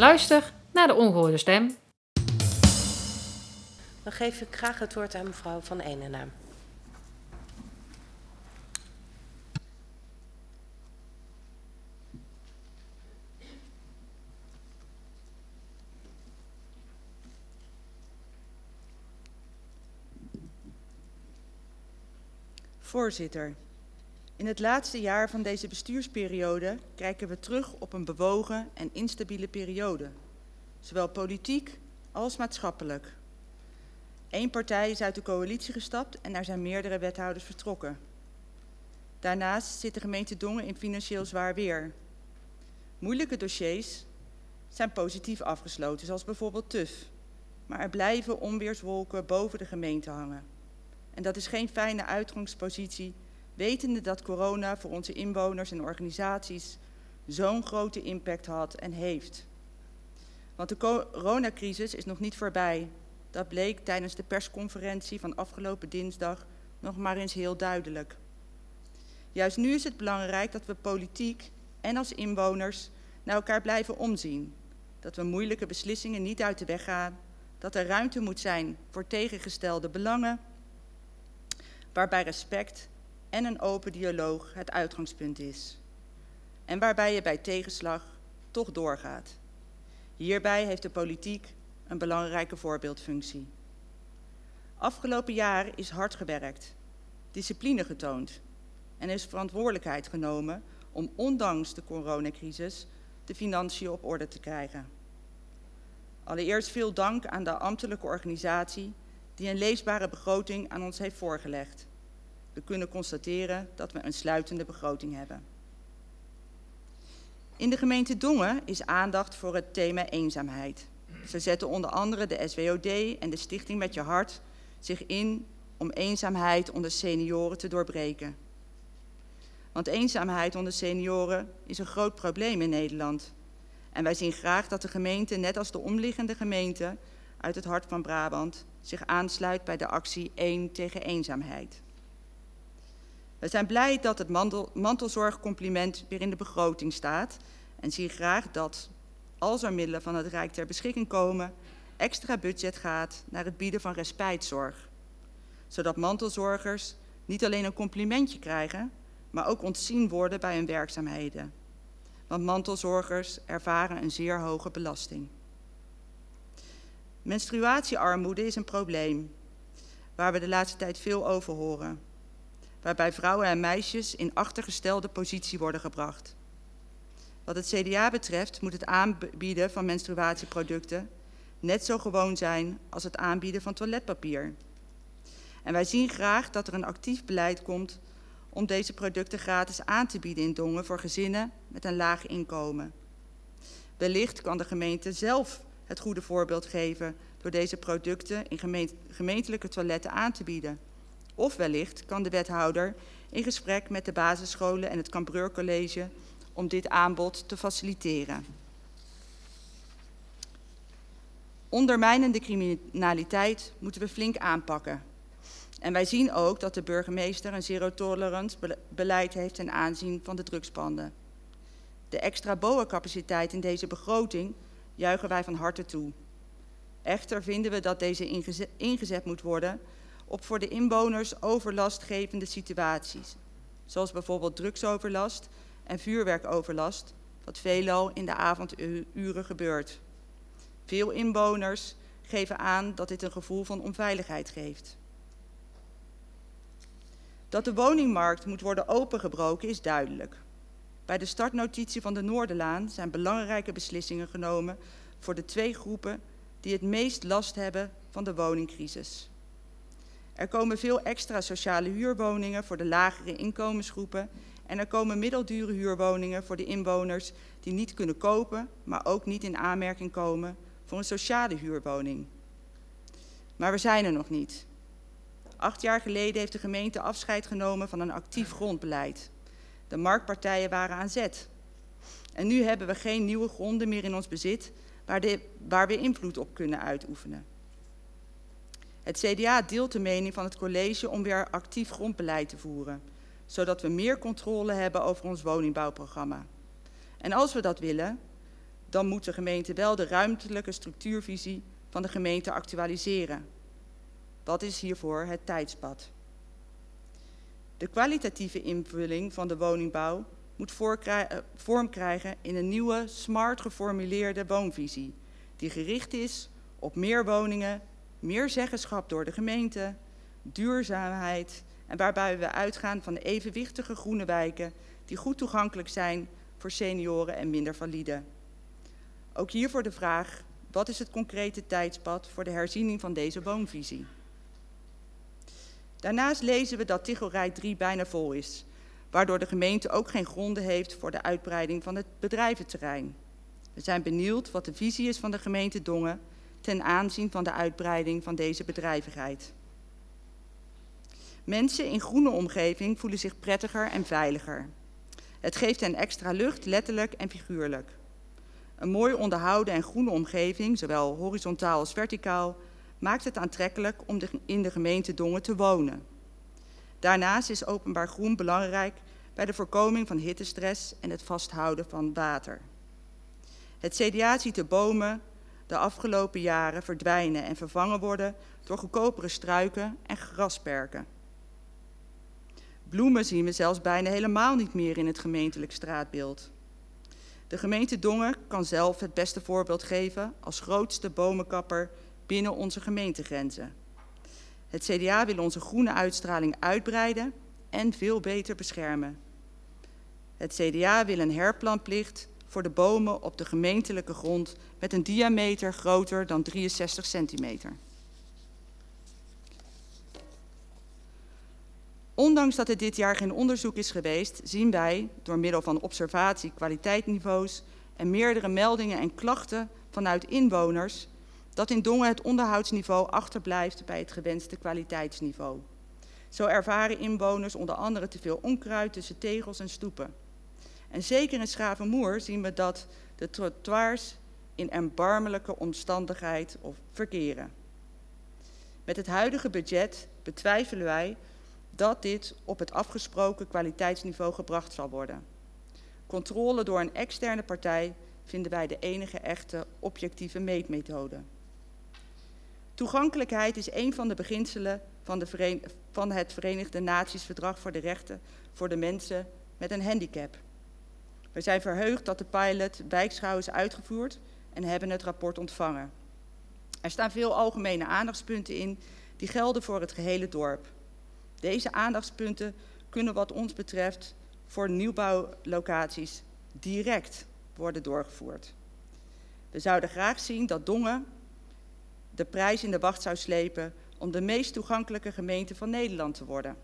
Luister naar de ongehoorde stem. Dan geef ik graag het woord aan mevrouw Van Enenaam. Voorzitter, in het laatste jaar van deze bestuursperiode kijken we terug op een bewogen en instabiele periode, zowel politiek als maatschappelijk. Eén partij is uit de coalitie gestapt en er zijn meerdere wethouders vertrokken. Daarnaast zit de gemeente Dongen in financieel zwaar weer. Moeilijke dossiers zijn positief afgesloten, zoals bijvoorbeeld TUF. Maar er blijven onweerswolken boven de gemeente hangen. En dat is geen fijne uitgangspositie, wetende dat corona voor onze inwoners en organisaties zo'n grote impact had en heeft. Want de coronacrisis is nog niet voorbij. Dat bleek tijdens de persconferentie van afgelopen dinsdag nog maar eens heel duidelijk. Juist nu is het belangrijk dat we politiek en als inwoners naar elkaar blijven omzien. Dat we moeilijke beslissingen niet uit de weg gaan. Dat er ruimte moet zijn voor tegengestelde belangen waarbij respect en een open dialoog het uitgangspunt is. En waarbij je bij tegenslag toch doorgaat. Hierbij heeft de politiek een belangrijke voorbeeldfunctie. Afgelopen jaar is hard gewerkt, discipline getoond en is verantwoordelijkheid genomen om ondanks de coronacrisis de financiën op orde te krijgen. Allereerst veel dank aan de ambtelijke organisatie die een leesbare begroting aan ons heeft voorgelegd. We kunnen constateren dat we een sluitende begroting hebben. In de gemeente Dongen is aandacht voor het thema eenzaamheid. Ze zetten onder andere de SWOD en de Stichting Met Je Hart zich in om eenzaamheid onder senioren te doorbreken. Want eenzaamheid onder senioren is een groot probleem in Nederland. En wij zien graag dat de gemeente, net als de omliggende gemeenten uit het hart van Brabant, zich aansluit bij de actie 1 tegen eenzaamheid. We zijn blij dat het mantelzorgcompliment weer in de begroting staat en zien graag dat, als er middelen van het Rijk ter beschikking komen, extra budget gaat naar het bieden van respijtzorg. Zodat mantelzorgers niet alleen een complimentje krijgen, maar ook ontzien worden bij hun werkzaamheden. Want mantelzorgers ervaren een zeer hoge belasting. Menstruatiearmoede is een probleem waar we de laatste tijd veel over horen. Waarbij vrouwen en meisjes in achtergestelde positie worden gebracht. Wat het CDA betreft moet het aanbieden van menstruatieproducten net zo gewoon zijn als het aanbieden van toiletpapier. En wij zien graag dat er een actief beleid komt om deze producten gratis aan te bieden in Dongen voor gezinnen met een laag inkomen. Wellicht kan de gemeente zelf het goede voorbeeld geven door deze producten in gemeentelijke toiletten aan te bieden. Of wellicht kan de wethouder in gesprek met de basisscholen en het Cambreur College om dit aanbod te faciliteren. Ondermijnende criminaliteit moeten we flink aanpakken. En wij zien ook dat de burgemeester een zero-tolerance beleid heeft ten aanzien van de drugspanden. De extra BOA-capaciteit in deze begroting juichen wij van harte toe. Echter vinden we dat deze ingezet moet worden op voor de inwoners overlastgevende situaties, zoals bijvoorbeeld drugsoverlast en vuurwerkoverlast, wat veelal in de avonduren gebeurt. Veel inwoners geven aan dat dit een gevoel van onveiligheid geeft. Dat de woningmarkt moet worden opengebroken is duidelijk. Bij de startnotitie van de Noorderlaan zijn belangrijke beslissingen genomen voor de twee groepen die het meest last hebben van de woningcrisis. Er komen veel extra sociale huurwoningen voor de lagere inkomensgroepen en er komen middeldure huurwoningen voor de inwoners die niet kunnen kopen, maar ook niet in aanmerking komen voor een sociale huurwoning. Maar we zijn er nog niet. Acht jaar geleden heeft de gemeente afscheid genomen van een actief grondbeleid. De marktpartijen waren aan zet. En nu hebben we geen nieuwe gronden meer in ons bezit waar, de, waar we invloed op kunnen uitoefenen. Het CDA deelt de mening van het college om weer actief grondbeleid te voeren, zodat we meer controle hebben over ons woningbouwprogramma. En als we dat willen, dan moet de gemeente wel de ruimtelijke structuurvisie van de gemeente actualiseren. Wat is hiervoor het tijdspad? De kwalitatieve invulling van de woningbouw moet eh, vorm krijgen in een nieuwe, smart geformuleerde woonvisie, die gericht is op meer woningen, meer zeggenschap door de gemeente, duurzaamheid en waarbij we uitgaan van evenwichtige groene wijken die goed toegankelijk zijn voor senioren en minder valide. Ook hiervoor de vraag, wat is het concrete tijdspad voor de herziening van deze woonvisie? Daarnaast lezen we dat Tichelrij 3 bijna vol is, waardoor de gemeente ook geen gronden heeft voor de uitbreiding van het bedrijventerrein. We zijn benieuwd wat de visie is van de gemeente Dongen ten aanzien van de uitbreiding van deze bedrijvigheid. Mensen in groene omgeving voelen zich prettiger en veiliger. Het geeft hen extra lucht, letterlijk en figuurlijk. Een mooi onderhouden en groene omgeving, zowel horizontaal als verticaal, maakt het aantrekkelijk om in de gemeente Dongen te wonen. Daarnaast is openbaar groen belangrijk bij de voorkoming van hittestress en het vasthouden van water. Het CDA ziet de bomen de afgelopen jaren verdwijnen en vervangen worden door goedkopere struiken en grasperken. Bloemen zien we zelfs bijna helemaal niet meer in het gemeentelijk straatbeeld. De gemeente Dongen kan zelf het beste voorbeeld geven als grootste bomenkapper binnen onze gemeentegrenzen. Het CDA wil onze groene uitstraling uitbreiden en veel beter beschermen. Het CDA wil een herplanplicht voor de bomen op de gemeentelijke grond met een diameter groter dan 63 centimeter. Ondanks dat er dit jaar geen onderzoek is geweest, zien wij door middel van observatie kwaliteitsniveaus en meerdere meldingen en klachten vanuit inwoners dat in Dongen het onderhoudsniveau achterblijft bij het gewenste kwaliteitsniveau. Zo ervaren inwoners onder andere te veel onkruid tussen tegels en stoepen. En zeker in Schavenmoer zien we dat de trottoirs in erbarmelijke omstandigheid verkeren. Met het huidige budget betwijfelen wij dat dit op het afgesproken kwaliteitsniveau gebracht zal worden. Controle door een externe partij vinden wij de enige echte objectieve meetmethode. Toegankelijkheid is een van de beginselen van, de van het Verenigde Naties Verdrag voor de Rechten voor de mensen met een handicap. We zijn verheugd dat de pilot wijkschouw is uitgevoerd en hebben het rapport ontvangen. Er staan veel algemene aandachtspunten in die gelden voor het gehele dorp. Deze aandachtspunten kunnen wat ons betreft voor nieuwbouwlocaties direct worden doorgevoerd. We zouden graag zien dat Dongen de prijs in de wacht zou slepen om de meest toegankelijke gemeente van Nederland te worden.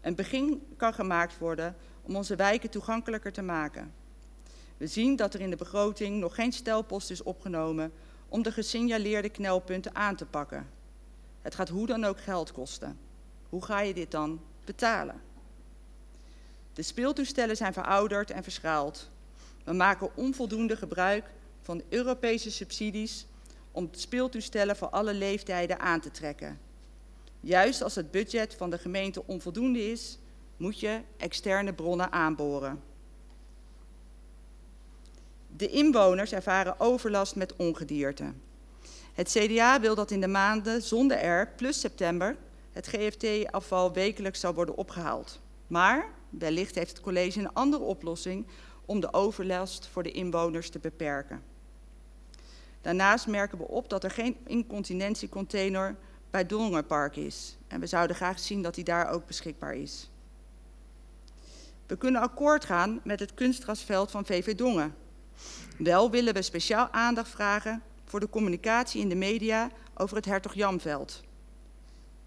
Een begin kan gemaakt worden om onze wijken toegankelijker te maken. We zien dat er in de begroting nog geen stelpost is opgenomen om de gesignaleerde knelpunten aan te pakken. Het gaat hoe dan ook geld kosten. Hoe ga je dit dan betalen? De speeltoestellen zijn verouderd en verschraald. We maken onvoldoende gebruik van Europese subsidies om speeltoestellen voor alle leeftijden aan te trekken. Juist als het budget van de gemeente onvoldoende is, moet je externe bronnen aanboren. De inwoners ervaren overlast met ongedierte. Het CDA wil dat in de maanden zonder R plus september het GFT-afval wekelijks zal worden opgehaald. Maar wellicht heeft het college een andere oplossing om de overlast voor de inwoners te beperken. Daarnaast merken we op dat er geen incontinentiecontainer bij Dongerpark is. En we zouden graag zien dat die daar ook beschikbaar is. We kunnen akkoord gaan met het kunstrasveld van VV Dongen. Wel willen we speciaal aandacht vragen voor de communicatie in de media over het Hertog Jamveld.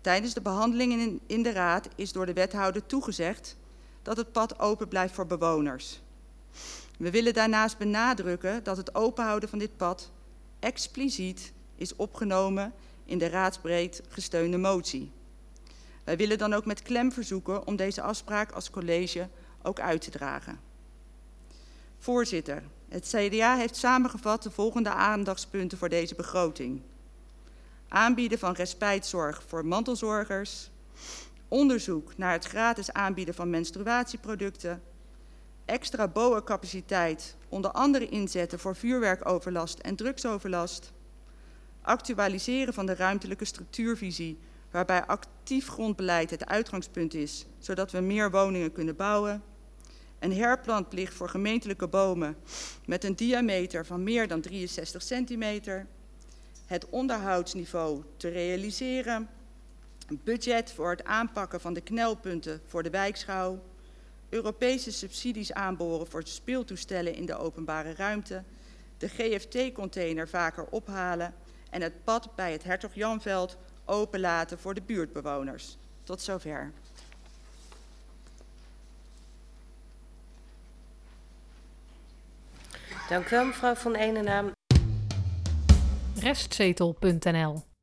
Tijdens de behandelingen in de raad is door de wethouder toegezegd dat het pad open blijft voor bewoners. We willen daarnaast benadrukken dat het openhouden van dit pad expliciet is opgenomen in de raadsbreed gesteunde motie. Wij willen dan ook met klem verzoeken om deze afspraak als college ook uit te dragen. Voorzitter, het CDA heeft samengevat de volgende aandachtspunten voor deze begroting. Aanbieden van respijtzorg voor mantelzorgers. Onderzoek naar het gratis aanbieden van menstruatieproducten. extra BOA-capaciteit, onder andere inzetten voor vuurwerkoverlast en drugsoverlast. Actualiseren van de ruimtelijke structuurvisie, waarbij actief grondbeleid het uitgangspunt is, zodat we meer woningen kunnen bouwen. Een herplantplicht voor gemeentelijke bomen met een diameter van meer dan 63 centimeter. Het onderhoudsniveau te realiseren. Een budget voor het aanpakken van de knelpunten voor de wijkschouw. Europese subsidies aanboren voor speeltoestellen in de openbare ruimte. De GFT-container vaker ophalen. En het pad bij het Hertog Janveld openlaten voor de buurtbewoners. Tot zover. Dank u wel, mevrouw van Enenaam. Restzetel.nl